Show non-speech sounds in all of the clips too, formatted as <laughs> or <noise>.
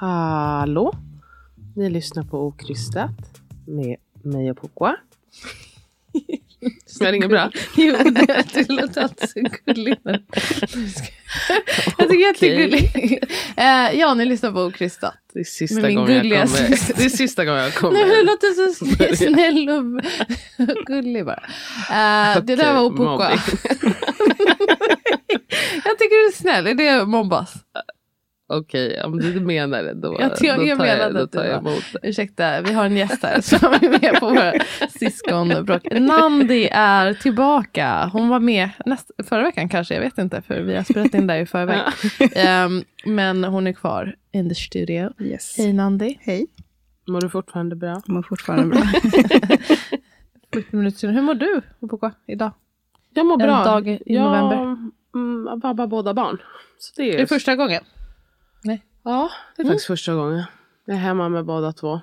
Hallå! Ni lyssnar på Okrystat med mig och Pukwa. Är det inget bra? Jo, det, alltid så gulligt. <laughs> Jag tycker att det är. Eh, ja, ni lyssnar på Okrystat. Det är sista gången jag kommer. Det är sista gången jag kommer. Nej, du låter så <laughs> sn- snäll och gullig bara. Eh, det där var mobbing. <laughs> jag tycker du är snäll, är det mobbas? Okej, om du menar det då, <laughs> Jag, jag, då jag tar jag, då att tar det jag emot det. Ursäkta, vi har en gäst här som är med på våra syskonbråk. Nandi är tillbaka. Hon var med näst, förra veckan kanske, jag vet inte, för vi har spelat in där i förväg. <laughs> Ehm, men hon är kvar in the studio. Yes. Hej Nandi. Hej. Mår du fortfarande bra? Mår fortfarande bra. <laughs> 40 minuter sedan. Hur mår du Opoka, idag? Jag mår En bra. dag i jag, november. Mm, vabbar båda barn. Så det är, Är det första gången? Ja, det är Mm. faktiskt första gången. Jag är hemma med båda två.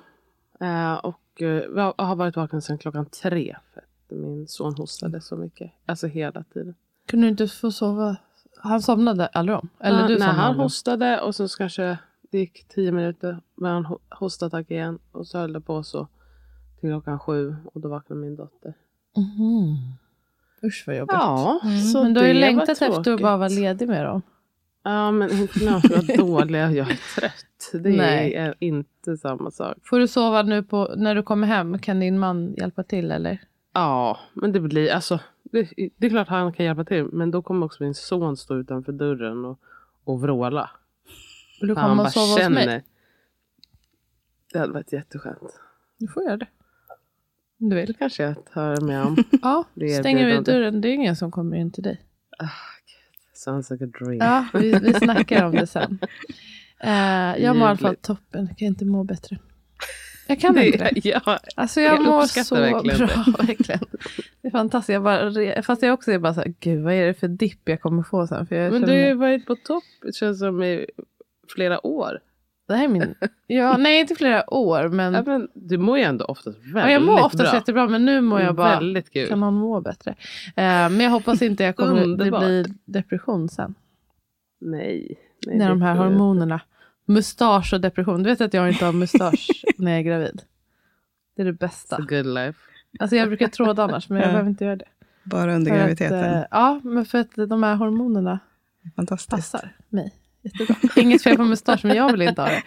Eh, och eh, jag har varit vaken sedan klockan tre. För att min son hostade så mycket. Alltså hela tiden. Kunde du inte få sova? Han somnade aldrig om? Eller Ja, du somnade han hostade och så kanske det gick tio minuter. Han ho- hostattack igen. Och så höll det på så till klockan sju. Och då vaknade min dotter. Mhm. Usch vad jobbigt. Ja, Mm, så men du har ju längtat efter att bara vara ledig med dem. Ja, men inte när jag var dålig. Jag är trött. Det Nej. är inte samma sak. Får du sova nu på, när du kommer hem? Kan din man hjälpa till eller? Ja, men det blir alltså. Det, det är klart han kan hjälpa till. Men då kommer också min son stå utanför dörren och, och vråla. Vill du han komma och sova hos mig? Det hade varit jätteskönt. Du får göra det. Om du vill. kanske jag tar med om. <laughs> Ja, stänger vi dörren. Det är ingen som kommer in till dig. Sounds like a dream. Ja, vi, vi snackar om det <laughs> sen. Eh, jag mår i alla fall toppen. Jag kan inte må bättre. Jag kan inte det. <laughs> ja, Alltså jag, Jag mår så verkligen bra. <laughs> Verkligen. Det är fantastiskt. Jag bara, fast jag också är bara så här, gud vad är det för dipp jag kommer få sen? För jag men du har ju varit på topp. Det känns som i flera år. Det här är min... Ja, nej, inte flera år, men... Ja, men du mår ju ändå oftast väldigt ja, jag mår oftast bra. jättebra, men nu mår jag bara... Väldigt kul. Kan någon må bättre? Eh, men jag hoppas inte jag kommer, det blir depression sen. Nej. nej när de här hormonerna. Mustasch och depression. Du vet att jag inte har mustasch <laughs> när jag är gravid. Det är det It's bästa. a good life. Alltså jag brukar tråda annars, men jag Ja. behöver inte göra det. Bara under För att, graviditeten. eh, ja, men för att de här hormonerna Fantastiskt. passar mig. Jättebra. <laughs> Inget fel på mustasch, men jag vill inte ha det.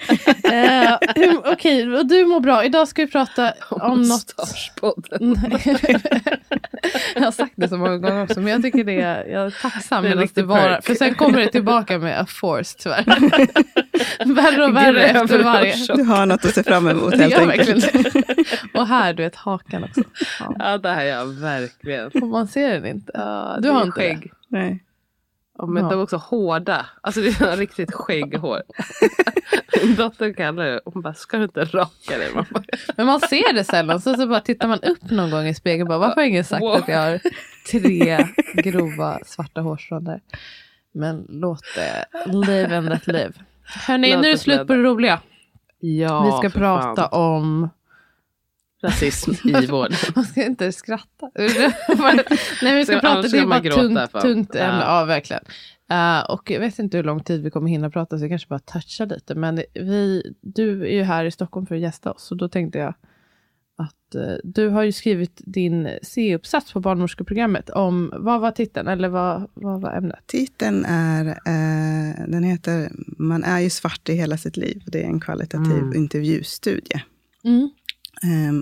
Eh, Okej, och du mår bra. Idag ska vi prata om något... Mustaschpodden. <laughs> Jag har sagt det så många gånger också, men jag tycker det är, jag är tacksam Det är det perk. För sen kommer det tillbaka med a force tyvärr. <laughs> värre och värre Gräver efter varje. Du har något att se fram emot Det helt enkelt. det. Och här, du vet, hakan också. Ja. Ja, det här är jag verkligen. Och man ser den inte. Ja, Du det har inte skägg. Nej. Men Ja. de är också hårda. Alltså det är riktigt skägghår. <laughs> Min dotter kallar det. Hon bara, ska du inte raka dig mamma? Men man ser det sällan. Så, så bara tittar man upp någon gång i spegeln. Bara, varför har ingen sagt Wow. att jag har tre grova svarta hårstrån där? Men låt det live and let live. Hörni, nu är det slut på det roliga. Ja, Vi ska prata fan. om rasism <laughs> i vården. Man ska inte skratta. <laughs> Nej, vi ska Så prata, det är ska bara gråta tungt, ämne. Ja. Ja, verkligen. Eh, och jag vet inte hur lång tid vi kommer hinna prata, så jag kanske bara touchar lite. Men vi, du är ju här i Stockholm för att gästa oss, och då tänkte jag att eh, du har ju skrivit din C-uppsats på barnmorskeprogrammet om, vad var titeln, eller vad, vad var ämnet? Titeln är, eh, den heter Man är ju svart i hela sitt liv. Det är en kvalitativ Mm. intervjustudie. Mm.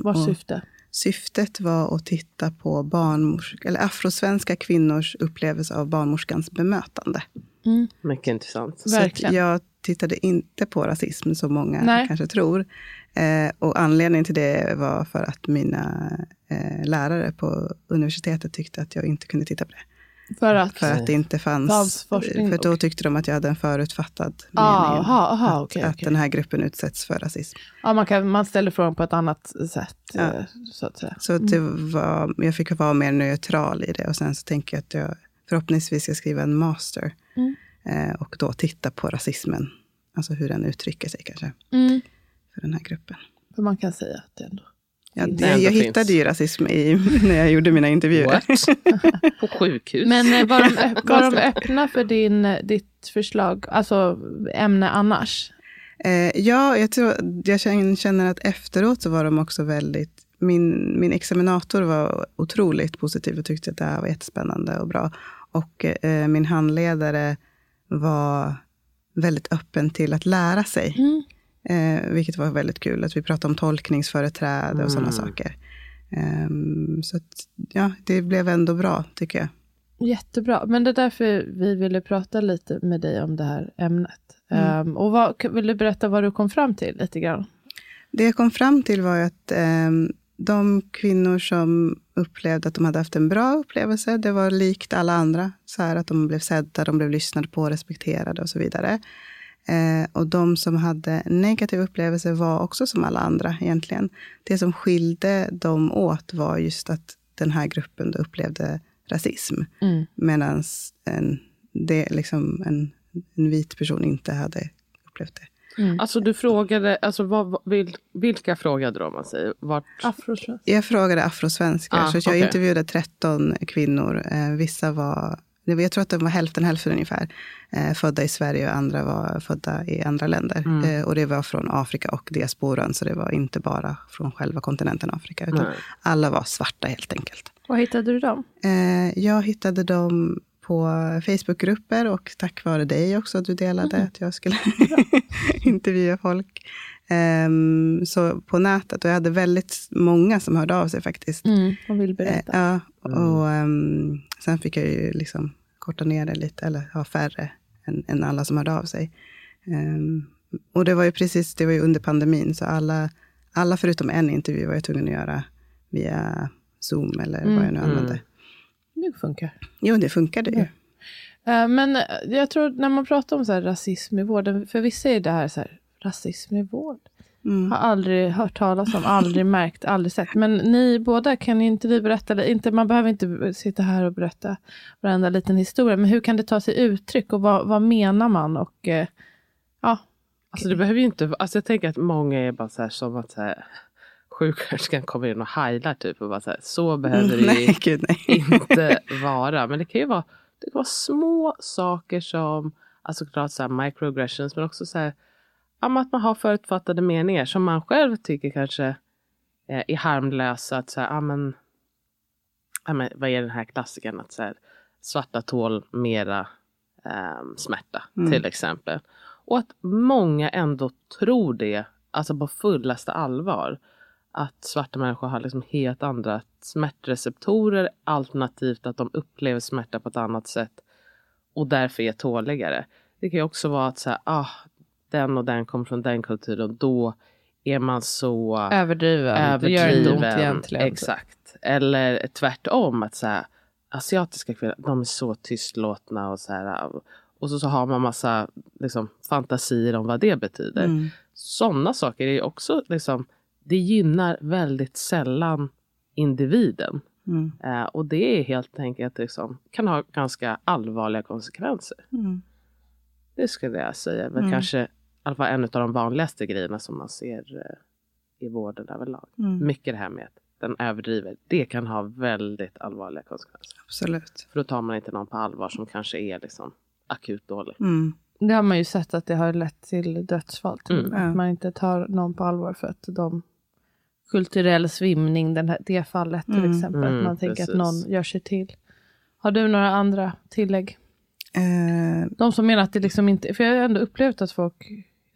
Vars och syfte? syftet var att titta på barnmorsk, eller afrosvenska kvinnors upplevelse av barnmorskans bemötande. Mm. Mycket intressant. Så Verkligen. jag tittade inte på rasism som många Nej. kanske tror. Eh, och anledningen till det var för att mina eh, lärare på universitetet tyckte att jag inte kunde titta på det. För att? För att det inte fanns, Fanns forskning för då tyckte de att jag hade en förutfattad Ah, mening. aha, aha, att, okej, att den här gruppen utsätts för rasism. Ja, man, kan, man ställer frågan på ett annat sätt, Ja. eh, så att säga. Så det var, jag fick vara mer neutral i det. Och sen så tänker jag att jag förhoppningsvis ska skriva en master. Mm. Eh, och då titta på rasismen. Alltså hur den uttrycker sig kanske Mm. för den här gruppen. För man kan säga att det ändå... Ja, Det jag finns. hittade ju rasism i, <laughs> när jag gjorde mina intervjuer. What? <laughs> På sjukhus? Men eh, var de, <laughs> var de öppna för din, eh, ditt förslag, alltså ämne annars? Eh, ja, jag, tror, jag känner- känner att efteråt så var de också väldigt... Min, min examinator var otroligt positiv och tyckte att det här var jättespännande och bra. Och eh, min handledare var väldigt öppen till att lära sig. Mm. Eh, vilket var väldigt kul, att vi pratade om tolkningsföreträde och sådana Mm. saker. Ehm, så att, ja, det blev ändå bra, tycker jag. Jättebra, men det är därför vi ville prata lite med dig om det här ämnet. Mm. Ehm, och vad, vill du berätta vad du kom fram till lite grann? Det jag kom fram till var att ehm, de kvinnor som upplevde att de hade haft en bra upplevelse, det var likt alla andra. Så här att de blev sedda, de blev lyssnade på, respekterade och så vidare. Eh, och de som hade negativ upplevelse var också som alla andra egentligen. Det som skilde dem åt var just att den här gruppen då upplevde rasism. Mm. Medan en, det, liksom en, en vit person inte hade upplevt det. Mm. Alltså du frågade, alltså vad, vil, vilka frågade du om man säger? Vart? Afrosvensk. Jag frågade afrosvenskar, Ah, så jag intervjuade 13 kvinnor. Eh, vissa var, jag tror att de var hälften hälften ungefär, eh, födda i Sverige och andra var födda i andra länder. Mm. Eh, och det var från Afrika och diasporan, så det var inte bara från själva kontinenten Afrika, utan Nej. alla var svarta helt enkelt. Var hittade du dem? Eh, jag hittade dem på Facebookgrupper och tack vare dig också att du delade Mm. att jag skulle <laughs> <laughs> intervjua folk. Ehm, så på nätet, och jag hade väldigt många som hörde av sig faktiskt. Mm. Och vill berätta. ja, och ehm, sen fick jag ju liksom korta ner det lite, eller ha färre än, än alla som hörde av sig. Ehm, och det var ju precis, det var ju under pandemin, så alla, alla förutom en intervju var jag tvungen att göra via Zoom eller vad jag nu Mm. använde. Det funkar. Jo, det funkade ju. Eh, Men eh, jag tror när man pratar om så rasism i vården, för vissa är det här så här, rasism i vård. Mm. Har aldrig hört talas om, aldrig märkt, aldrig sett. Men ni båda, kan inte vi berätta, eller inte, man behöver inte sitta här och berätta varenda liten historia, men hur kan det ta sig uttryck och vad, vad menar man? Och eh, ja, Alltså det behöver ju inte, alltså jag tänker att många är bara så här som att så här, sjuksköterskan kommer in och heilar typ och bara så här, så behöver <laughs> det ju Nej, gud nej. inte <laughs> vara. Men det kan ju vara, det kan vara små saker som, alltså klart så här microaggressions men också så här, att man har förutfattade meningar som man själv tycker kanske eh, är harmlösa. Att så här, ja, men, ja, men, vad är den här klassikern att så här, svarta tål mera ehm, smärta Mm. till exempel. Och att många ändå tror det, alltså på fullaste allvar. Att svarta människor har liksom helt andra smärtreceptorer alternativt att de upplever smärta på ett annat sätt och därför är tåligare. Det kan ju också vara att så här, ah, den och den kommer från den kulturen då är man så överdriven. Det gör inte ont överdriven. egentligen. Exakt. Eller tvärtom att så här, asiatiska kvinnor, de är så tystlåtna och så här. Och så, så har man massa liksom, fantasier om vad det betyder. Mm. Sådana saker är också liksom, det gynnar väldigt sällan individen. Mm. Eh, och det är helt enkelt liksom, kan ha ganska allvarliga konsekvenser. Mm. Det skulle jag säga. Men Mm. kanske alla fall en av de vanligaste grejerna som man ser eh, i vården överlag. Mm. Mycket det här med att den överdriver. Det kan ha väldigt allvarliga konsekvenser. Absolut. För då tar man inte någon på allvar som kanske är liksom akut dålig. Mm. Det har man ju sett att det har lett till dödsfall. till Mm. Att man inte tar någon på allvar för att de kulturell svimning, den här, det fallet till Mm. exempel. Mm, att man tänker precis. att någon gör sig till. Har du några andra tillägg? Eh, De som menar att det liksom inte, för jag har ändå upplevt att folk,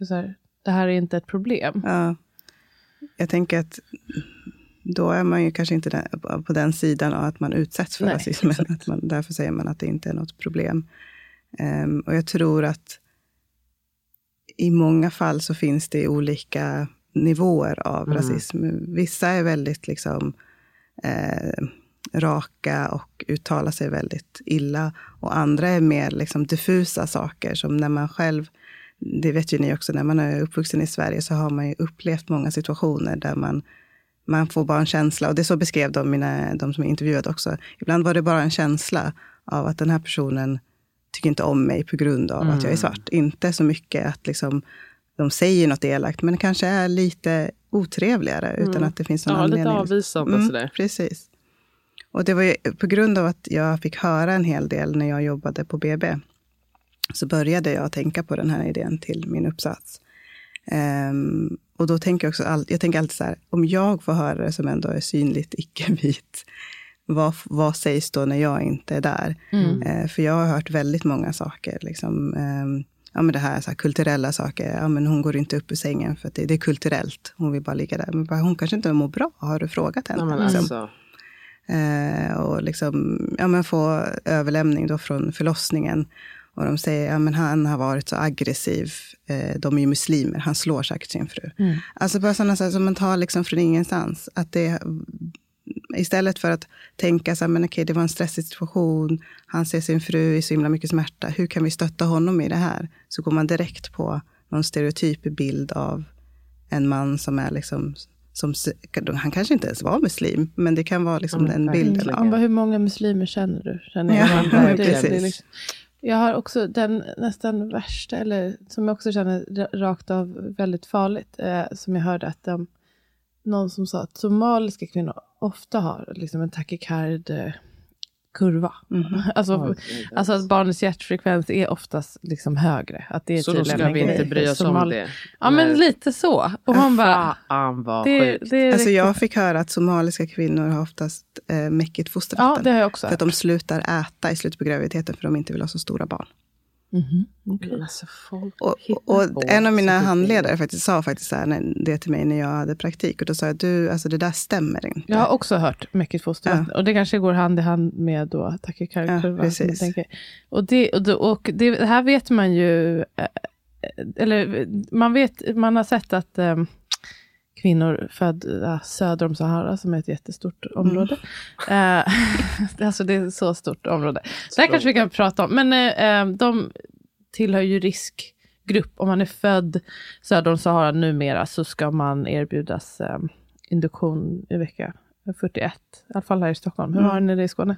så här, det här är inte ett problem. ja. Jag tänker att då är man ju kanske inte den, på- den sidan av att man utsätts för Nej, rasismen. exakt. Att man, därför säger man att det inte är något problem. Ehm, och jag tror att i många fall så finns det olika nivåer av Mm. rasism. Vissa är väldigt liksom, eh, raka och uttalar sig väldigt illa. Och andra är mer liksom, diffusa saker som när man själv det vet ju ni också, när man är uppvuxen i Sverige så har man ju upplevt många situationer där man, man får bara en känsla, och det så beskrev de, mina, de som är intervjuade också. Ibland var det bara en känsla av att den här personen tycker inte om mig på grund av att jag är svart. Inte så mycket att liksom, de säger något elakt, men det kanske är lite otrevligare utan att det finns någon Ja, lite anledning. avvisande och sådär. Precis. Och det var ju på grund av att jag fick höra en hel del när jag jobbade på BB. Så började jag tänka på den här idén till min uppsats. Ehm, och då tänker jag också, all, jag tänker alltid så här, om jag får höra det som ändå är synligt icke-vit, <laughs> vad, vad sägs då när jag inte är där? Mm. Eh, för jag har hört väldigt många saker. Liksom, ehm, ja, men det här, så här kulturella saker. Ja, men hon går inte upp ur sängen för att det, det är kulturellt. Hon vill bara ligga där. Men bara, hon kanske inte mår bra. Har du frågat henne? Ja, Liksom. alltså, Eh, och liksom, ja, men få överlämning då från förlossningen. Och de säger, ja men han har varit så aggressiv. Eh, de är ju muslimer, han slår säkert sin fru. Mm. Alltså bara sådana saker som man tar liksom från ingenstans. Att det, istället för att tänka så här, men okej, det var en stressig situation. Han ser sin fru i så himla mycket smärta. Hur kan vi stötta honom i det här? Så går man direkt på någon stereotyp bild av en man som är liksom som, han kanske inte ens var muslim, men det kan vara liksom Ja, den bilden. Ja, hur många muslimer känner du? Känner Ja, precis. <laughs> det är liksom, jag har också den nästan värsta, eller som jag också känner rakt av väldigt farligt, eh, som jag hörde att de, någon som sa att somaliska kvinnor ofta har liksom en takikard eh, kurva. Mhm. <laughs> Alltså, Oj, alltså att barnens hjärtfrekvens är oftast liksom högre. Att det är så då ska vi inte bry oss om det. Ja men lite så. Och man bara, Fan vad det, sjukt. det är Alltså riktigt- jag fick höra att somaliska kvinnor har oftast eh, mäckigt Ja, fostervatten. det har jag också för att de slutar äta i slutet på graviditeten för de inte vill ha så stora barn. Mhm, okej. Men alltså, folk Och, och, en av mina handledare faktiskt sa faktiskt så här, när- det till mig när jag hade praktik. Och då sa jag, du, alltså det där stämmer inte. Jag har också hört mycket fostervatten. Och det kanske går hand i hand med då Ja, takykarkurvan. precis. och det, och, det, och det, det här vet man ju, eh, eller man vet, man har sett att eh, kvinnor födda söder om Sahara, som är ett jättestort område. Eh, <laughs> alltså det är ett så stort område. Det här kanske vi kan prata om. Men eh, eh, de tillhör ju riskgrupp. Om man är född söder om Sahara numera så ska man erbjudas induktion i vecka 41. I alla fall här i Stockholm. Hur Mm. har ni det i Skåne?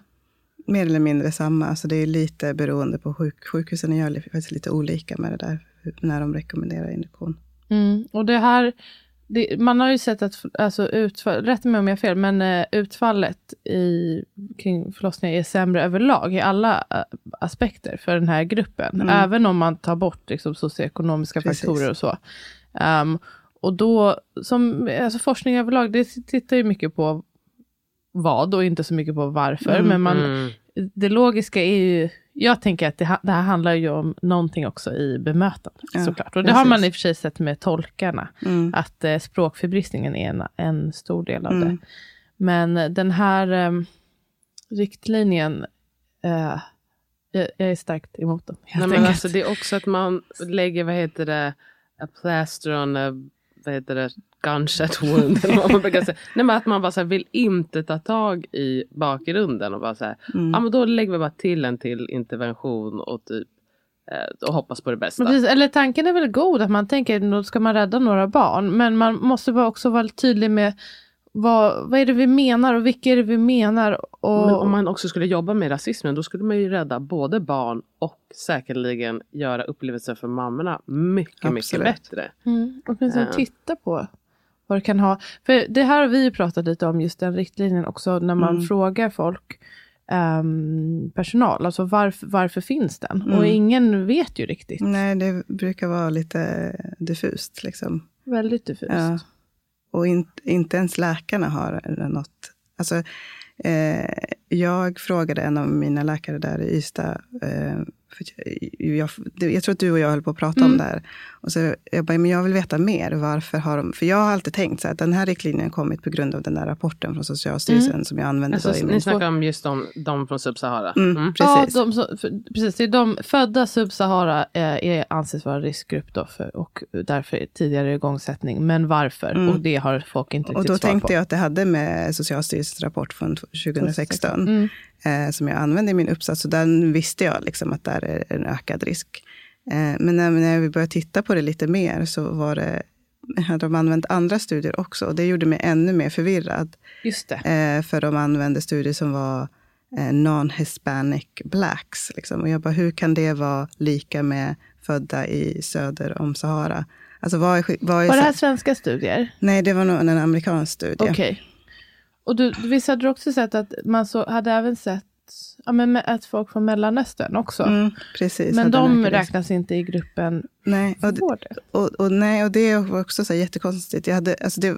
Mer eller mindre samma. Alltså det är lite beroende på sjuk, sjukhusen. gör faktiskt lite olika med det där. När de rekommenderar induktion. Mm. Och det här, det, man har ju sett att, alltså utfall, rätt mig om jag har fel, men eh, utfallet i, kring förlossningar är sämre överlag i alla eh, aspekter för den här gruppen. Mm. Även om man tar bort liksom, socioekonomiska Precis. faktorer och så. Ehm, och då, som alltså forskning överlag, det tittar ju mycket på vad och inte så mycket på varför. Mm, men man, Mm. det logiska är ju, jag tänker att det, det här handlar ju om någonting också i bemötandet Ja, såklart. Och det har man precis. i och för sig sett med tolkarna, Mm. att eh, språkförbristningen är en, en stor del av Mm. det. Men eh, den här eh, riktlinjen, eh, jag, jag är starkt emot den. Nej, men alltså, det är också att man lägger, vad heter det, a plaster on a, vad heter det, gunshot wound. vad man brukar säga. <laughs> Nej, men att man bara så vill inte ta tag i bakgrunden och bara så här, Mm. ja men då lägger vi bara till en till intervention och typ eh, och hoppas på det bästa. Precis, eller tanken är väl god, att man tänker nu ska man rädda några barn. Men man måste också vara tydlig med vad, vad är det vi menar och vilka är det vi menar. Och, Men om man också skulle jobba med rasismen då skulle man ju rädda både barn och säkerligen göra upplevelser för mammorna mycket, mycket Absolut. bättre. mm, åtminstone Ja. titta på vad det kan ha. För det här har vi ju pratat lite om, just den riktlinjen också, när man Mm. frågar folk, ehm, personal, alltså varför, varför finns den? Mm. Och ingen vet ju riktigt. Nej, det brukar vara lite diffust. Liksom. Väldigt diffust. Ja. Och in, inte ens läkarna har något. Alltså, eh, jag frågade en av mina läkare där i Ystad. Eh, för jag, jag, jag tror att du och jag höll på att prata om Mm. det här. Och så jag bara, men jag vill veta mer. Varför har de... För jag har alltid tänkt så här, att den här riktlinjen kommit på grund av den där rapporten från Socialstyrelsen som jag använde Alltså, då ni snackar om just de, de från Sub-Sahara? Mm, Mm. Ja, precis. de, som- för, precis. Det är de födda sub-Sahara eh, är, anses vara riskgrupp då för, och därför tidigare igångsättning. Men varför? Mm. Och det har folk inte Och riktigt då svar tänkte på. jag att det hade med Socialstyrelsens rapport från 2016 Mm. Eh, som jag använde i min uppsats. Och den visste jag liksom att där är en ökad risk. Eh, men när, när vi började titta på det lite mer så var det, hade de använt andra studier också. Och det gjorde mig ännu mer förvirrad. Just. Eh, för de använde studier som var eh, non-hispanic blacks. Liksom. Och jag bara, hur kan det vara lika med födda i söder om Sahara? Alltså vad är, vad är Var det här svenska studier? Nej, det var nog en amerikansk studie. Okej. Och du, visst hade du också sett att man så, hade även sett ja, men att folk från Mellanöstern också? Mm, precis. men de räknas inte i gruppen Nej, och, vård? och, och, nej, och det var också så här jättekonstigt. Jag hade, alltså det,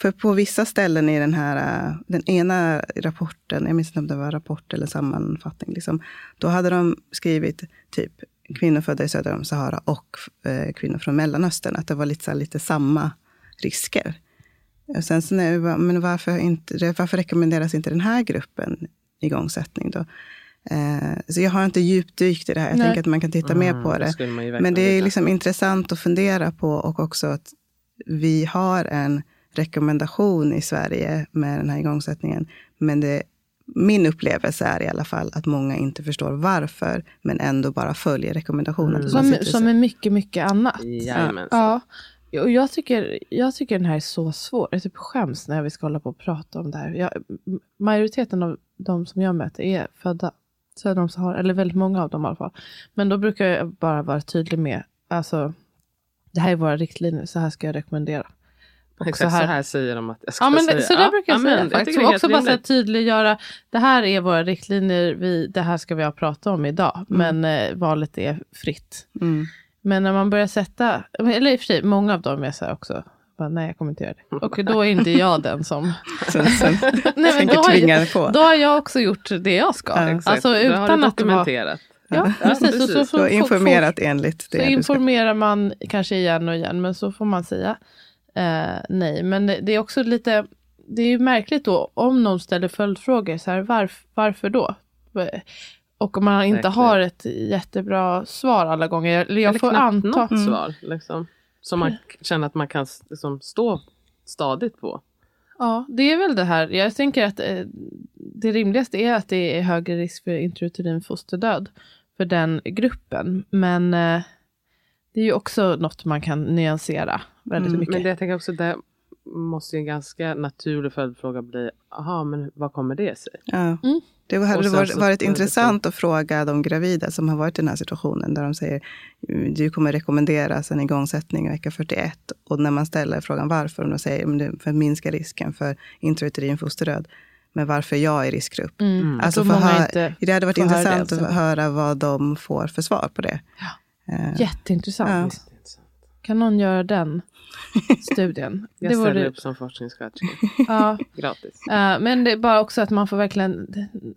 för på vissa ställen i den här, äh, den ena rapporten, jag minns inte om det var rapport eller sammanfattning, liksom, då hade de skrivit typ kvinnor födda i söder om Sahara och eh, kvinnor från Mellanöstern, att det var lite, så här, lite samma risker. Och sen så när men varför, inte, varför rekommenderas inte den här gruppen igångsättning då? Eh, så jag har inte djupdykt i det här. Jag Nej. tänker att man kan titta mer på Mm, det. Men det är liksom intressant att fundera på och också att vi har en rekommendation i Sverige med den här igångsättningen. Men det, min upplevelse är i alla fall att många inte förstår varför, men ändå bara följer rekommendationen. Mm. Som, som är mycket, mycket annat. Jajamensan. Ja. Och jag tycker, jag tycker den här är så svår. Jag typ skäms när vi ska hålla på och prata om det här. Jag, majoriteten av de som jag möter är födda söder om Sahara, eller väldigt många av dem i alla fall. Men då brukar jag bara vara tydlig med, alltså, det här är våra riktlinjer, så här ska jag rekommendera. Och Exakt så här. säger de att jag ska Ja, men säga. det, så där brukar jag ja, säga men faktiskt. helt också bara så här tydliggöra, det här är våra riktlinjer, vi, det här ska vi ha pratat om idag. Men eh, valet är fritt. Mm. Men när man börjar sätta, eller i och för sig, många av dem är så här också, bara, nej jag kommer inte göra det. Och då är inte jag den som... <laughs> Sen, sen <laughs> nej, men tänker då, har tvinga jag, på. då har jag också gjort det jag ska. Ja, Exakt. Alltså Då har utan du att var... dokumenterat. Ja, precis. Och så, precis. får- Du informerat enligt Så det. du ska- informerar man kanske igen och igen, men så får man säga eh, nej. Men det det är också lite, det är ju märkligt då om någon ställer följdfrågor, så här, varf, varför då? Och om man inte Verkligen. har ett jättebra svar alla gånger, eller jag Eller får anta. något Mm. svar. Liksom, som man k- känner att man kan liksom, stå stadigt på. Ja, det är väl det här. Jag tänker att eh, det rimligaste är att det är högre risk för intrauterin fosterdöd för den gruppen. Men eh, det är ju också något man kan nyansera väldigt Mm, mycket. Men det jag tänker också, det måste en ganska naturlig följdfråga bli, aha, men vad kommer det sig? Ja. Mm. Det hade varit, varit intressant att fråga de gravida som har varit i den här situationen, där de säger du kommer rekommenderas en igångsättning i vecka 41. Och när man ställer frågan varför, och de säger "Men det- för att minska risken för intrauterin fosterdöd. Men varför jag är i riskgrupp. Mm. Mm. Alltså för många hö- inte Det hade varit intressant det, att så. höra vad de får för svar på det. Eh, Jätteintressant. Ja. Kan någon göra den studien? Jag det ställer vore, upp som forskningssköterska. ja, Gratis. Eh, men det är bara också att man får verkligen,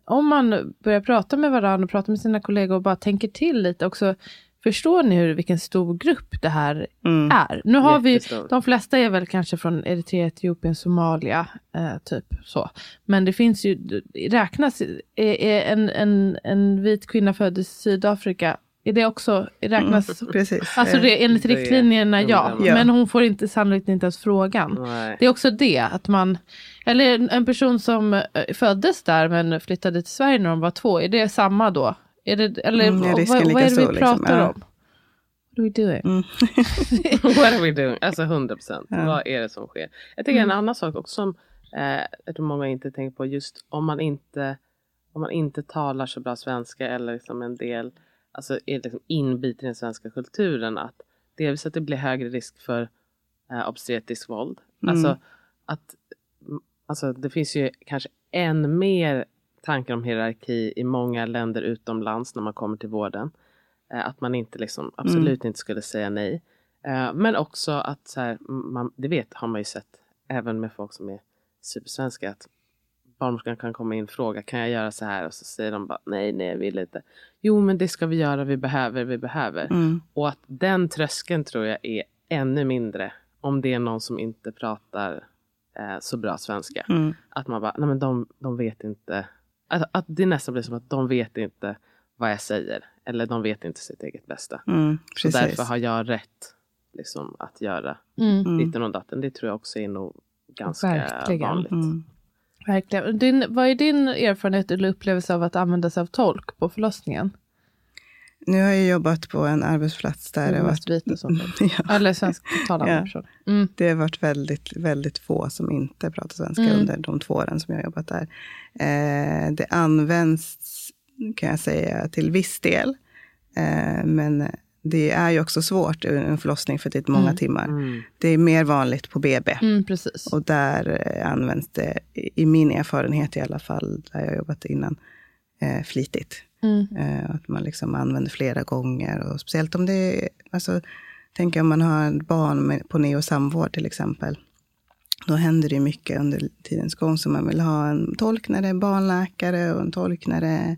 om man börjar prata med varandra och prata med sina kollegor och bara tänker till lite också, förstår ni hur, vilken stor grupp det här Mm. är? Nu har vi, Jättestor. de flesta är väl kanske från Eritrea, Etiopien, Somalia, eh, typ så. Men det finns ju, räknas, är, är en, en, en vit kvinna född i Sydafrika, är det också, räknas, Precis. alltså Eh, det, enligt Det är riktlinjerna ja, ungdomar. Ja. men hon får inte sannolikt inte ens frågan. Nej. Det är också det, att man, eller en- person som eh, föddes där men flyttade till Sverige när de var två, är det samma då? Är det, eller Mm, är vad, vad är det vi liksom? pratar Ja. om? What are we doing? Mm. <laughs> <laughs> What are we doing? Alltså 100 procent. Ja. Vad är det som sker? Jag tycker Mm. en annan sak också som eh, jag tror många inte tänker på. Just om man inte, om man inte talar så bra svenska eller liksom en del alltså är liksom inbiten i den svenska kulturen. Att dels att det blir högre risk för eh, obstetriskt våld. Mm. Alltså, att, mm, alltså det finns ju kanske än mer tankar om hierarki i många länder utomlands när man kommer till vården. Eh, att man inte liksom, absolut inte skulle säga nej. Eh, men också att så här, man, det vet har man ju sett även med folk som är supersvenska att barnmorskan kan komma in och fråga kan jag göra så här och så säger de bara nej, nej, jag vill inte. Jo, men det ska vi göra, vi behöver, vi behöver. Mm. Och att den tröskeln tror jag är ännu mindre om det är någon som inte pratar eh, så bra svenska. Mm. Att man bara, nej men de, de vet inte. Att, att det nästan blir som att de vet inte vad jag säger. Eller de vet inte sitt eget bästa. Mm. Så därför har jag rätt liksom, att göra. Mm. ditten och datten. Det tror jag också är nog ganska Verkligen. vanligt. Mm. Verkligen. Din, vad är din erfarenhet eller upplevelse av att använda sig av tolk på förlossningen? Nu har jag jobbat på en arbetsplats där det varit, <laughs> ja, Eller svensktalande Ja. personer. Mm. det har varit väldigt, väldigt få som inte pratar svenska Mm. under de två åren som jag har jobbat där. Eh, det används, kan jag säga, till viss del. Eh, men det är ju också svårt i en förlossning för det är många Mm. timmar. Mm. Det är mer vanligt på BB. Mm. Och där eh, används det, i min erfarenhet i alla fall, där jag jobbat innan, eh, flitigt. Mm. Eh, att man liksom använder flera gånger. Och speciellt om det är, alltså, tänk om man har ett barn med, på neo samvård till exempel. Då händer det mycket under tidens gång. Så man vill ha en tolk när det är barnläkare och en tolk när det är,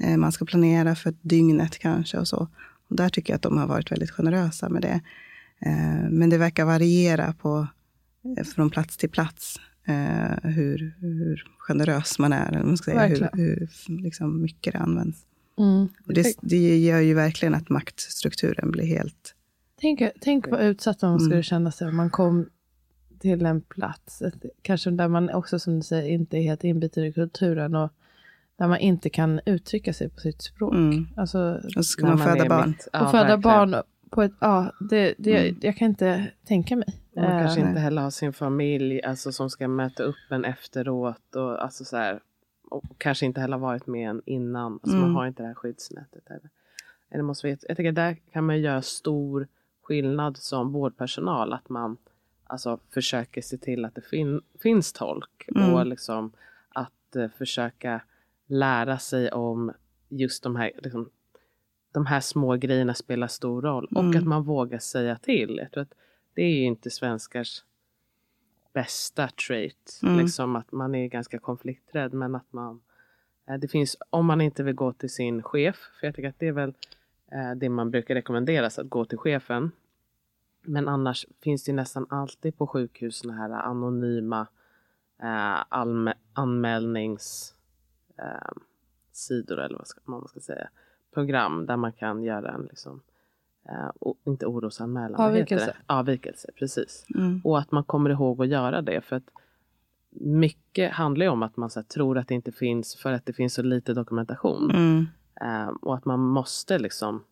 eh, man ska planera för dygnet kanske och så. Och där tycker jag att de har varit väldigt generösa med det. Eh, men det verkar variera på, eh, från plats till plats. Eh, hur, hur generös man är, eller man ska säga, hur, Verkligen. hur liksom mycket det används. Mm. Och det, det gör ju verkligen att maktstrukturen blir helt... Tänk, tänk vad utsatt man Mm. skulle känna sig om man kom till en plats, ett, kanske där man också som du säger inte är helt inbiten i kulturen och där man inte kan uttrycka sig på sitt språk. Mm. Alltså, Och så ska När man föda barn. mitt- och ja, föda verkligen. barn på ett, ja, det, det, Mm. jag kan inte tänka mig. Man kanske Eh, inte heller har sin familj alltså, som ska möta upp en efteråt. Och, alltså, så här, och kanske inte heller varit med en innan. Alltså, Mm. Man har inte det här skyddsnätet. Heller. Eller måste veta, jag tycker där kan man göra stor skillnad som vårdpersonal. Att man alltså, försöker se till att det fin- finns tolk. Mm. Och liksom, att eh, försöka lära sig om just de här liksom, de här små grejerna spelar stor roll. Och Mm. att man vågar säga till. Jag tror att det är ju inte svenskars bästa trait. Mm. Liksom att man är ganska konflikträdd men att man eh, det finns, om man inte vill gå till sin chef, för jag tycker att det är väl eh, det man brukar rekommenderas, att gå till chefen. Men annars finns det nästan alltid på sjukhus såna här anonyma eh, anmälnings eh, sidor eller vad ska, man ska säga. Program där man kan göra en liksom, eh, o- inte orosanmälan. Avvikelse. Avvikelse, precis. Mm. Och att man kommer ihåg att göra det. För att mycket handlar ju om att man så här, tror att det inte finns för att det finns så lite dokumentation. Mm. Eh, och att man måste liksom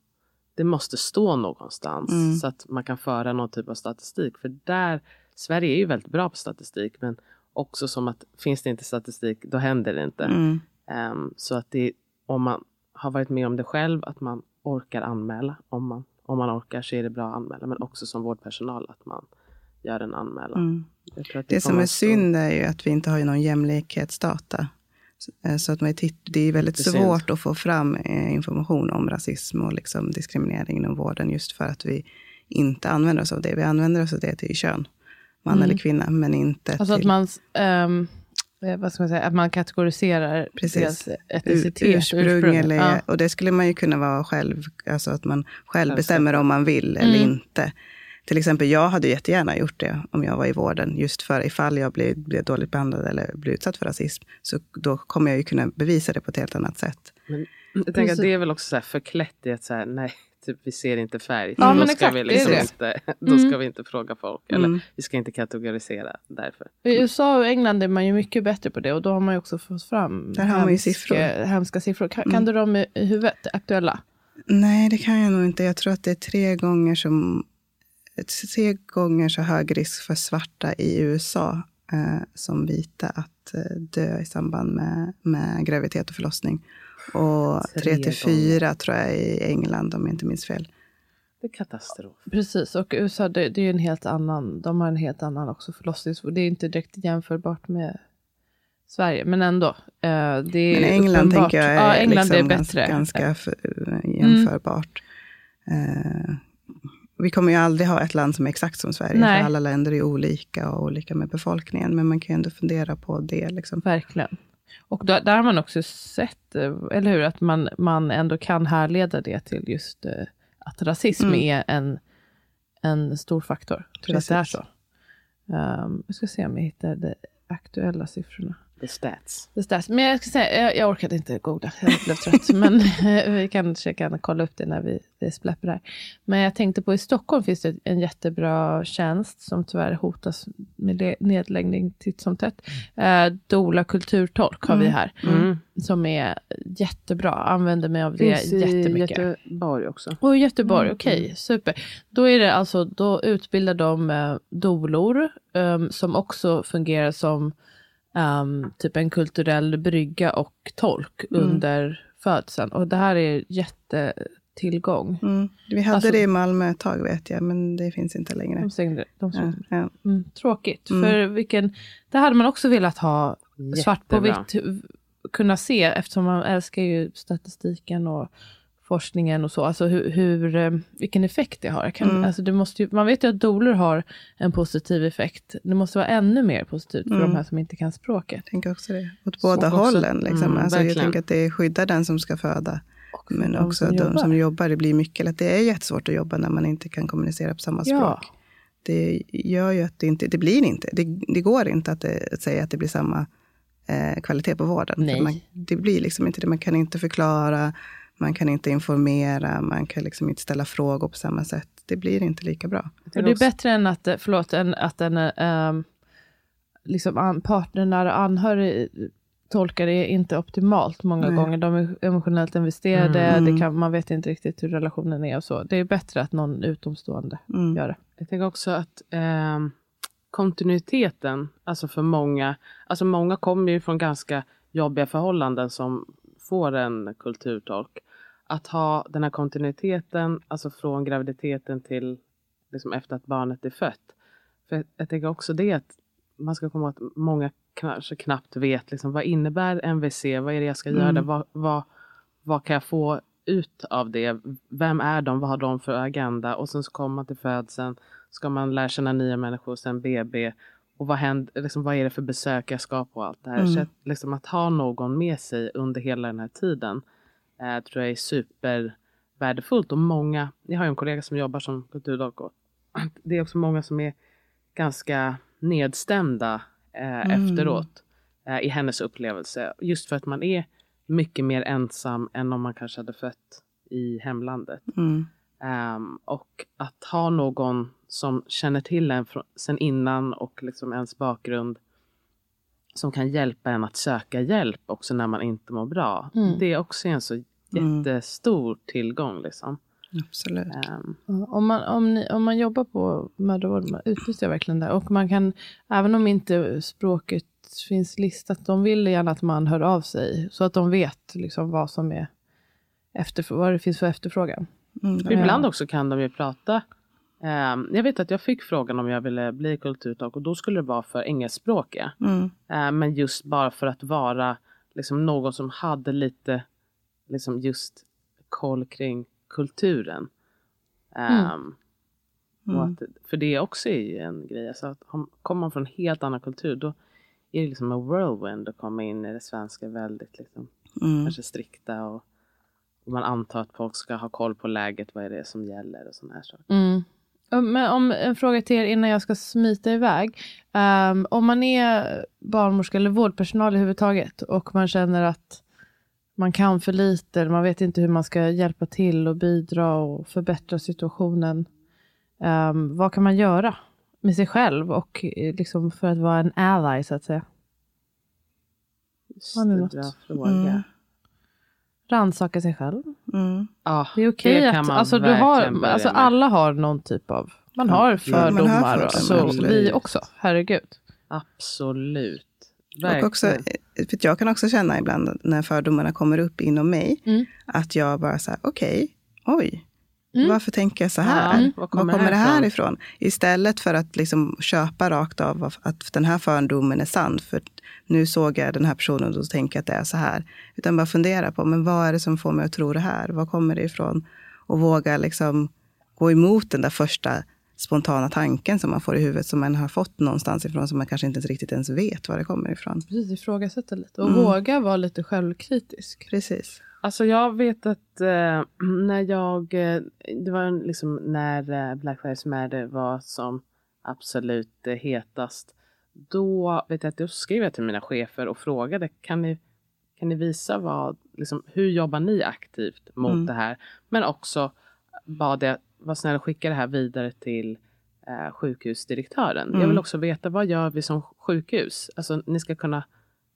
det måste stå någonstans Mm. så att man kan föra någon typ av statistik. För där, Sverige är ju väldigt bra på statistik men också som att finns det inte statistik då händer det inte. Mm. Ehm, så att det, om man har varit med om det själv, att man orkar anmäla. Om man, om man orkar så är det bra att anmäla. Men också som vårdpersonal att man gör en anmälan. Mm. Jag tror att Det som är att synd är ju att vi inte har någon jämlikhetsdata. Så- eh, Så att man titt- det är väldigt Det är synd. svårt att få fram eh, information om rasism och liksom diskriminering inom vården just för att vi inte använder oss av det. Vi använder oss av det till kön, man Mm. eller kvinna, men inte Alltså att till man, ehm, eh, vad ska man säga, att man kategoriserar Precis. deras etnicitet. ursprung. Eller, Ja. Och det skulle man ju kunna vara själv, alltså att man själv bestämmer om man vill eller Mm. inte. Till exempel, jag hade jättegärna gjort det om jag var i vården. Just för ifall jag blir, blir dåligt behandlad eller blir utsatt för rasism. Så då kommer jag ju kunna bevisa det på ett helt annat sätt. Men jag tänker att Precis. det är väl också så här förklätt i att så här, nej, typ, vi ser inte färg. Ja, då ska exakt, vi liksom inte, <laughs> då Mm. ska vi inte fråga folk. Eller Mm. vi ska inte kategorisera därför. I USA och England är man ju mycket bättre på det och då har man ju också fått fram Där har man ju siffror. hemska siffror. Kan, Mm. kan du dem i i huvudet, aktuella? Nej, det kan jag nog inte. Jag tror att det är tre gånger som tre gånger så hög risk för svarta i USA eh, som vita att eh, dö i samband med, med graviditet och förlossning. Och Tre till fyra tror jag i England om jag inte minns fel. Det är katastrof. Precis, och USA det, det är en helt annan, de har en helt annan också förlossningsvård. Det är inte direkt jämförbart med Sverige, men ändå. Eh, det är Men England uppenbart. tänker jag är, ja, England liksom är bättre. ganska, ganska för, jämförbart. Eh, vi kommer ju aldrig ha ett land som är exakt som Sverige, Nej. för alla länder är olika och olika med befolkningen. Men man kan ju ändå fundera på det. Liksom. Verkligen. Och där, där har man också sett, eh, eller hur, att man, man ändå kan härleda det till just eh, att rasism Mm. är en, en stor faktor till att det är så. Um, jag ska se om jag hittar de aktuella siffrorna. The stats. Det stats. Men jag ska säga, jag, jag orkade inte googla, jag blev trött. <laughs> men eh, vi kanske kan kolla upp det när vi, vi släpper det här. Men jag tänkte på i Stockholm finns det en jättebra tjänst som tyvärr hotas med nedläggning titt som tätt. Eh, Dola kulturtolk har vi här. Mm. Som är jättebra, använder mig av det Finns i jättemycket. Göteborg också. Och i Göteborg, Mm. okej, super. Då är det alltså, då utbildar de eh, dolor ehm, som också fungerar som ehm, typ en kulturell brygga och tolk Mm. under födseln. Och det här är jättetillgång. Mm. Vi hade Alltså- det i Malmö ett tag vet jag, men det finns inte längre. De stängde, de Ja, stängde. ja. Mm, tråkigt, Mm. för vilken, det hade man också velat ha svart på Jättebra. vitt kunna se eftersom man älskar ju statistiken och forskningen och så. Alltså hur, hur, eh, vilken effekt det har. Kan, Mm. alltså det måste ju, man vet ju att doler har en positiv effekt. Det måste vara ännu mer positivt för Mm. de här som inte kan språket. Jag tänker också det. Åt Så båda också- hållen. Liksom. Mm, alltså, jag tänker att det skyddar den som ska föda. Och Men de också som de jobbar. som jobbar. Det blir mycket, att det är jättesvårt att jobba när man inte kan kommunicera på samma Ja. språk. Det gör ju att det inte, det blir inte, det, det går inte att, det, att säga att det blir samma eh, kvalitet på vården. Man, det blir liksom inte det, man kan inte förklara, man kan inte informera, man kan liksom inte ställa frågor på samma sätt. Det blir inte lika bra. Och det är bättre än att, eh, förlåt, än att en um, liksom an, partner, nära anhörig tolkar det inte optimalt många Nej. gånger. De är emotionellt investerade, Mm. det kan, man vet inte riktigt hur relationen är och så. Det är bättre att någon utomstående Mm. gör det. Jag tänker också att ehm, kontinuiteten, alltså för många, alltså många kommer ju från ganska jobbiga förhållanden som får en kulturtolk. Att ha den här kontinuiteten, alltså från graviditeten till liksom efter att barnet är fött. För jag, jag tänker också det att man ska komma ihåg att många kanske knappt vet liksom, vad innebär MVC, vad är det jag ska göra, Mm. vad, vad, vad kan jag få ut av det, vem är de, vad har de för agenda och sen så kommer man till födseln, ska man lära känna nya människor, sen BB och vad, händer, liksom, vad är det för besök jag ska på och allt det här. Mm. Så att, liksom, att ha någon med sig under hela den här tiden eh, tror jag är supervärdefullt och många, jag har ju en kollega som jobbar som kulturdolk och det är också många som är ganska nedstämda eh, Mm. efteråt eh, i hennes upplevelse. Just för att man är mycket mer ensam än om man kanske hade fött i hemlandet. Mm. Ehm, och att ha någon som känner till en från, sen innan och liksom ens bakgrund som kan hjälpa en att söka hjälp också när man inte mår bra. Mm. Det är också en så jättestor tillgång. Liksom. Absolut. Ja, Om man, om, ni, om man jobbar på mödravård, man utnyttjar verkligen det. Och man kan, även om inte språket finns listat, de vill gärna att man hör av sig. Så att de vet liksom vad som är efter, vad det finns för efterfrågan. Mm. Ibland också kan de ju prata. Ehm, jag vet att jag fick frågan om jag ville bli kulturtolk och då skulle det vara för engelskspråkiga. Mm. Eh, men just bara för att vara liksom, någon som hade lite liksom, just koll kring kulturen. Ehm, och Mm. att, för det också är en grej. Alltså att om, kommer man från en helt annan kultur då är det liksom en whirlwind att komma in i det svenska väldigt liksom, Mm. kanske strikta och, och man antar att folk ska ha koll på läget, vad är det som gäller och sådana här saker. Om- Men om en fråga till er innan jag ska smita iväg. Ehm, om man är barnmorska eller vårdpersonal överhuvudtaget och man känner att man kan för lite, man vet inte hur man ska hjälpa till och bidra och förbättra situationen. Ehm, vad kan man göra med sig själv och eh, liksom för att vara en ally så att säga? Har ni något? Bra fråga. Mm. Rannsaka sig själv. Mm. Ja, Det är okej kan att, man alltså, du verkligen har, alltså alla har någon typ av, man Ja, har man har fördomar. fördomar, och så absolut. vi också, herregud. Absolut. Och också, för jag kan också känna ibland när fördomarna kommer upp inom mig, Mm. att jag bara så här, okej, oj, Mm. Varför tänker jag så här? Ja, Var kommer, det här ifrån? Istället för att liksom köpa rakt av att den här fördomen är sann. För nu såg jag den här personen och då tänker jag att det är så här. Utan bara fundera på, men vad är det som får mig att tro det här? Var kommer det ifrån? Och våga liksom gå emot den där första spontana tanken som man får i huvudet, som man har fått någonstans ifrån, som man kanske inte riktigt ens vet var det kommer ifrån. Precis, ifrågasätta lite. Och Mm. våga vara lite självkritisk. Precis. Alltså jag vet att eh, <clears throat> när jag, eh, det var liksom när eh, Black Lives Matter var som absolut eh, hetast. Då vet jag att jag skrev jag till mina chefer och frågade kan ni, kan ni visa vad, liksom, hur jobbar ni aktivt mot Mm. det här? Men också bad jag, var snäll och skicka det här vidare till eh, sjukhusdirektören. Jag Mm. vill också veta vad gör vi som sjukhus? Alltså ni ska kunna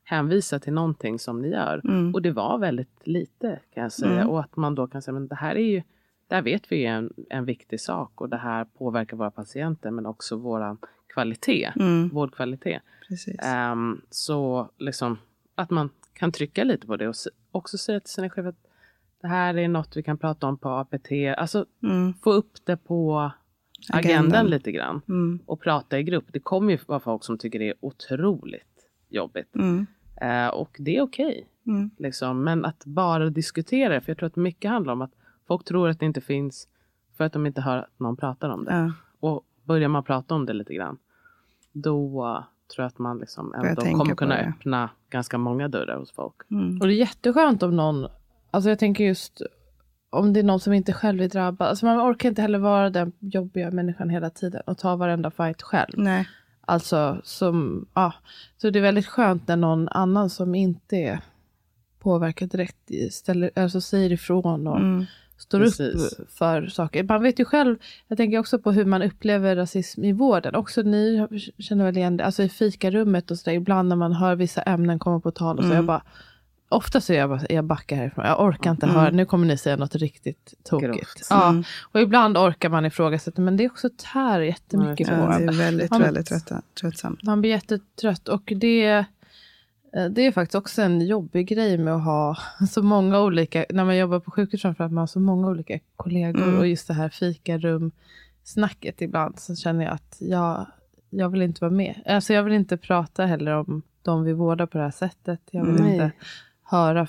hänvisa till någonting som ni gör. Mm. Och det var väldigt lite kan jag säga. Mm. Och att man då kan säga, men det här är ju, det här vet vi är en, en viktig sak och det här påverkar våra patienter men också våran kvalitet, Mm. vårdkvalitet. Ehm, så liksom att man kan trycka lite på det och också säga till sina chefer att det här är något vi kan prata om på APT. Alltså Mm. få upp det på agendan, Agendan. lite grann Mm. och prata i grupp. Det kommer ju vara folk som tycker det är otroligt jobbigt. Mm. Eh, och det är okej. Mm. Liksom. Men att bara diskutera det, för jag tror att mycket handlar om att folk tror att det inte finns för att de inte hör att någon pratar om det. Ja. Och börjar man prata om det lite grann, då tror jag att man liksom ändå kommer kunna det. öppna ganska många dörrar hos folk. Mm. Och det är jätteskönt om någon, alltså jag tänker just om det är någon som inte själv är drabbad. Alltså man orkar inte heller vara den jobbiga människan hela tiden och ta varenda fight själv. Nej. Alltså som, ja. Så det är väldigt skönt när någon annan som inte är påverkad direkt ställer, alltså säger ifrån och Mm. står Precis. upp för saker. Man vet ju själv, jag tänker också på hur man upplever rasism i vården. Också ni känner väl igen det, alltså i fikarummet och sådär, ibland när man hör vissa ämnen komma på tal och så, Mm. jag bara, ofta så är jag bara, jag backar härifrån, jag orkar inte Mm. höra, nu kommer ni säga något riktigt tokigt. Grovt. Ja, Mm. och ibland orkar man ifrågasätta, men det är också tär jättemycket Ja, på Ja, det är väldigt, Man- väldigt trötta, tröttsamt. Man blir jättetrött och det, eh, det är faktiskt också en jobbig grej med att ha så många olika, när man jobbar på sjukhus framförallt, man har så många olika kollegor Mm. och just det här fikarum-snacket ibland så känner jag att jag, jag vill inte vara med. Alltså jag vill inte prata heller om de vi vårdar på det här sättet. Jag vill Nej. inte höra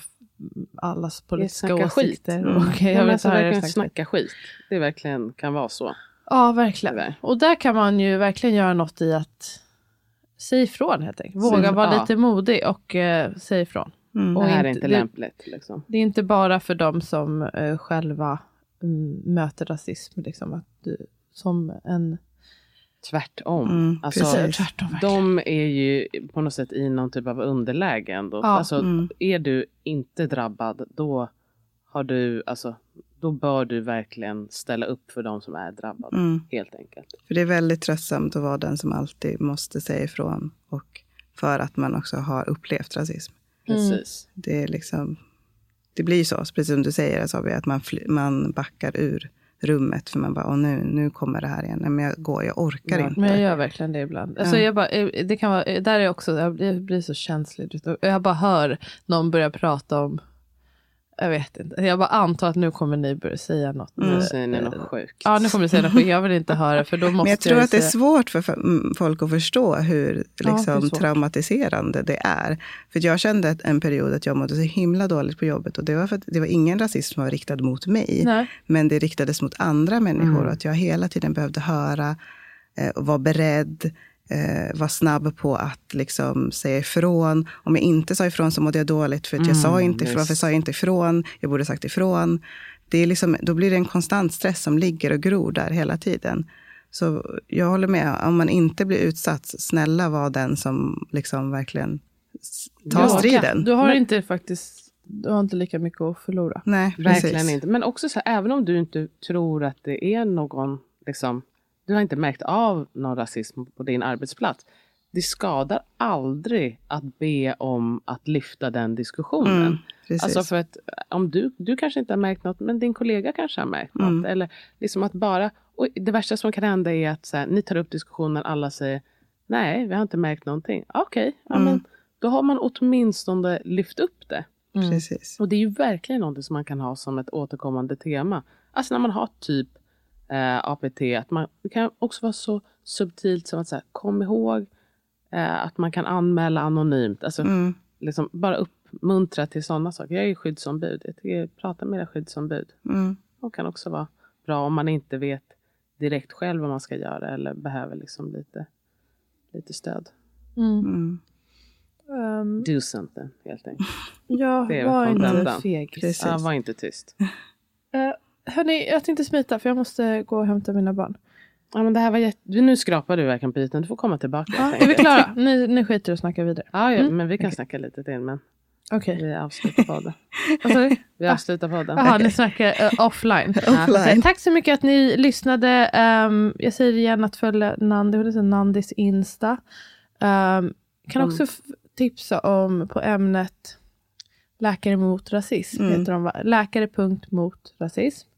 allas politiska snacka skit. åsikter. Mm. <laughs> Och Jag jag vill alltså verkligen det snacka skit. Det verkligen kan vara så. Ja, verkligen. Tyvärr. Och där kan man ju verkligen göra något i att säga ifrån helt enkelt. Våga Säga- vara ja. lite modig och uh, säga ifrån. Mm. Och det här är inte- lämpligt. Liksom. Det är inte bara för dem som eh, själva mm, möter rasism, liksom, att du, som en... Tvärtom. Mm, alltså, precis. Tvärtom, verkligen. de är ju på något sätt i någon typ av underläge ändå. Ja. Alltså, Mm. Är du inte drabbad, då har du, alltså, då bör du verkligen ställa upp för de som är drabbade. Mm. Helt enkelt. För det är väldigt tröttsamt att vara den som alltid måste säga ifrån. Och för att man också har upplevt rasism. Precis. Det är liksom... Det blir så, precis som du säger, att man, fly, man backar ur rummet. För man bara, Åh, nu, nu kommer det här igen. Nej, men jag går, jag orkar Ja, inte. Men jag gör verkligen det ibland. Alltså Ja. jag bara, eh, det kan vara, eh, där är jag också, jag blir, så känslig. Jag bara hör någon börja prata om, jag vet inte, jag bara antar att nu kommer ni börja säga något. Mm. Nu eh, säger ni eh, något sjukt. Ja, nu kommer ni säga något skit. Jag vill inte höra för då måste Men jag tror ju att det är säga- svårt för mm, folk att förstå hur liksom, svårt. traumatiserande det är. För jag kände en period att jag mådde så himla dåligt på jobbet. Och det var för att det var ingen rasism som var riktad mot mig. Nej. Men det riktades mot andra människor. Mm. Och att jag hela tiden behövde höra eh, och vara beredd. Eh, vara snabb på att liksom säga ifrån. Om jag inte sa ifrån så mådde jag dåligt. För att jag Mm, sa inte ifrån. just. Varför sa jag inte ifrån? Jag borde sagt ifrån. Det är liksom, då blir det en konstant stress som ligger och gror där hela tiden. Så jag håller med. Om man inte blir utsatt, snälla var den som liksom verkligen tar Ja, striden. Du har Men- inte faktiskt, du har inte lika mycket att förlora. Nej, Verkligen precis. inte. Men också så här, även om du inte tror att det är någon, liksom, du har inte märkt av någon rasism på din arbetsplats. Det skadar aldrig att be om att lyfta den diskussionen. Mm, precis. Alltså för att om du, du kanske inte har märkt något, men din kollega kanske har märkt något. Mm. Eller liksom att bara, och det värsta som kan hända är att så här, ni tar upp diskussionen, alla säger nej, vi har inte märkt någonting. Okej, ja, Mm. men då har man åtminstone lyft upp det. precis. Och det är ju verkligen något som man kan ha som ett återkommande tema. Alltså när man har typ eh, APT, att man, det kan också vara så subtilt som att så här, kom ihåg eh, att man kan anmäla anonymt. Alltså, Mm. liksom, bara uppmuntra till sådana saker. Jag är ju skyddsombud. Jag tycker, prata med era skyddsombud. Mm. Det kan också vara bra om man inte vet direkt själv vad man ska göra eller behöver liksom lite, lite stöd. Mm. Mm. Um, Do something helt enkelt. <laughs> ja, var inte fegis. Precis. Ja, var inte tyst. Uh, <laughs> hörni, jag tänkte smita för jag måste gå och hämta mina barn. Ja, men det här var jätte... Nu skrapar du verkligen på ytan. Du får komma tillbaka. Ja, är vi klara? Ni, ni skiter i att snacka vidare. Ja, ja Mm. men vi kan Okej. snacka lite till. Men Okej. vi avslutar podden. Du? Vi avslutar podden. Jaha, ni snackar eh, offline. <laughs> Offline. Okej, Tack så mycket att ni lyssnade. Ehm, jag säger igen att följa Nandi, hon heter Nandis Insta. Um, kan Mm. också tipsa om på ämnet Läkare mot rasism. Mm. Heter de? Läkare punkt mot rasism.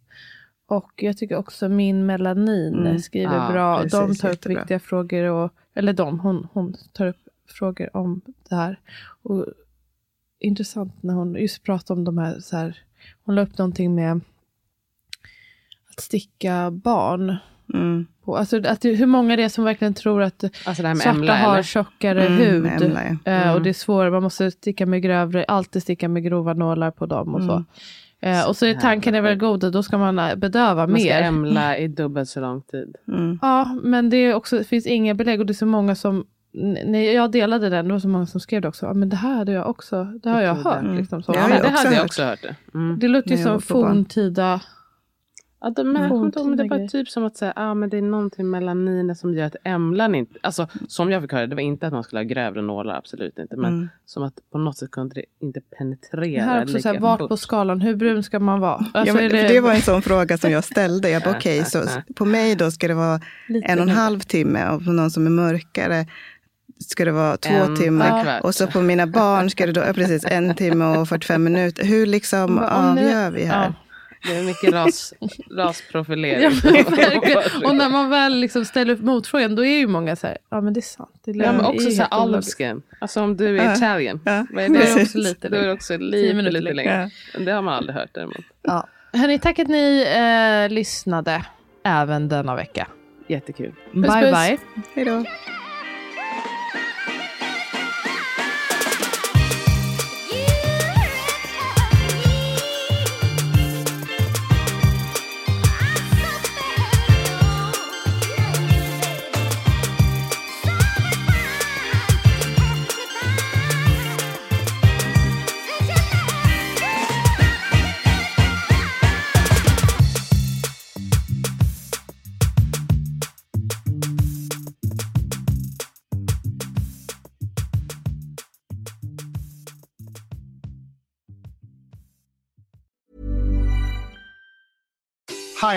Och jag tycker också Min Melanin Mm. skriver Ja, bra. precis, de tar upp jättebra. viktiga frågor. Och, eller de, hon, hon tar upp frågor om det här. Och intressant när hon just pratar om de här, så här hon la upp någonting med att sticka barn. Mm. På, alltså att hur många det är som verkligen tror att Alltså svarta Emla har eller? tjockare Mm, hud. Emla, ja. Eh, och Mm. det är svårare, man måste sticka med grövre, alltid sticka med grova nålar på dem och så. Eh, och så är tanken är väl god, då ska man eh, bedöva Man ska mer. ämla i dubbelt så lång tid. Mm. Ja, men det, är också, det finns inga belägg och det är så många som när jag delade den, det var så många som skrev det också. Men det här hade jag också, det har jag hört. Mm. Liksom, så. Ja, Ja, jag det också hade jag också hört det. Mm. Det låter ju som forntida Ja, det, men, jag kommer inte ihåg, men det var typ som att säga, ah, men det är någonting melaninet som gör att ämlan inte, alltså som jag fick höra, det var inte att man skulle ha grövre nålar, absolut inte, men Mm. som att på något sätt kunde det inte Det penetrera här är också så här, vart fort. på skalan, hur brun ska man vara? Ja, Alltså, är för det var en sån fråga som jag ställde. Jag bara, Ja, <laughs> okej, ja, så ja. på mig då ska det vara lite en och en halv timme och på någon som är mörkare ska det vara två En timmar. Och så på mina barn ska det då, ja, precis, en timme och 45 minuter. Hur liksom avgör vi här? Ja. Det är mycket ras, <laughs> rasprofilering. Ja, men <laughs> och när man väl liksom ställer upp motfrågan, då är ju många så här, ja men det är sant. Det Ja, men är också så här skin. Alltså om du är Ja. Italian. Ja, är är det <laughs> det? också lite Då är det också lite, minuter lite längre. Det har man aldrig hört däremot. Ja. Hörni, tack att ni eh, lyssnade även denna vecka. Jättekul. bye bye. Hej då.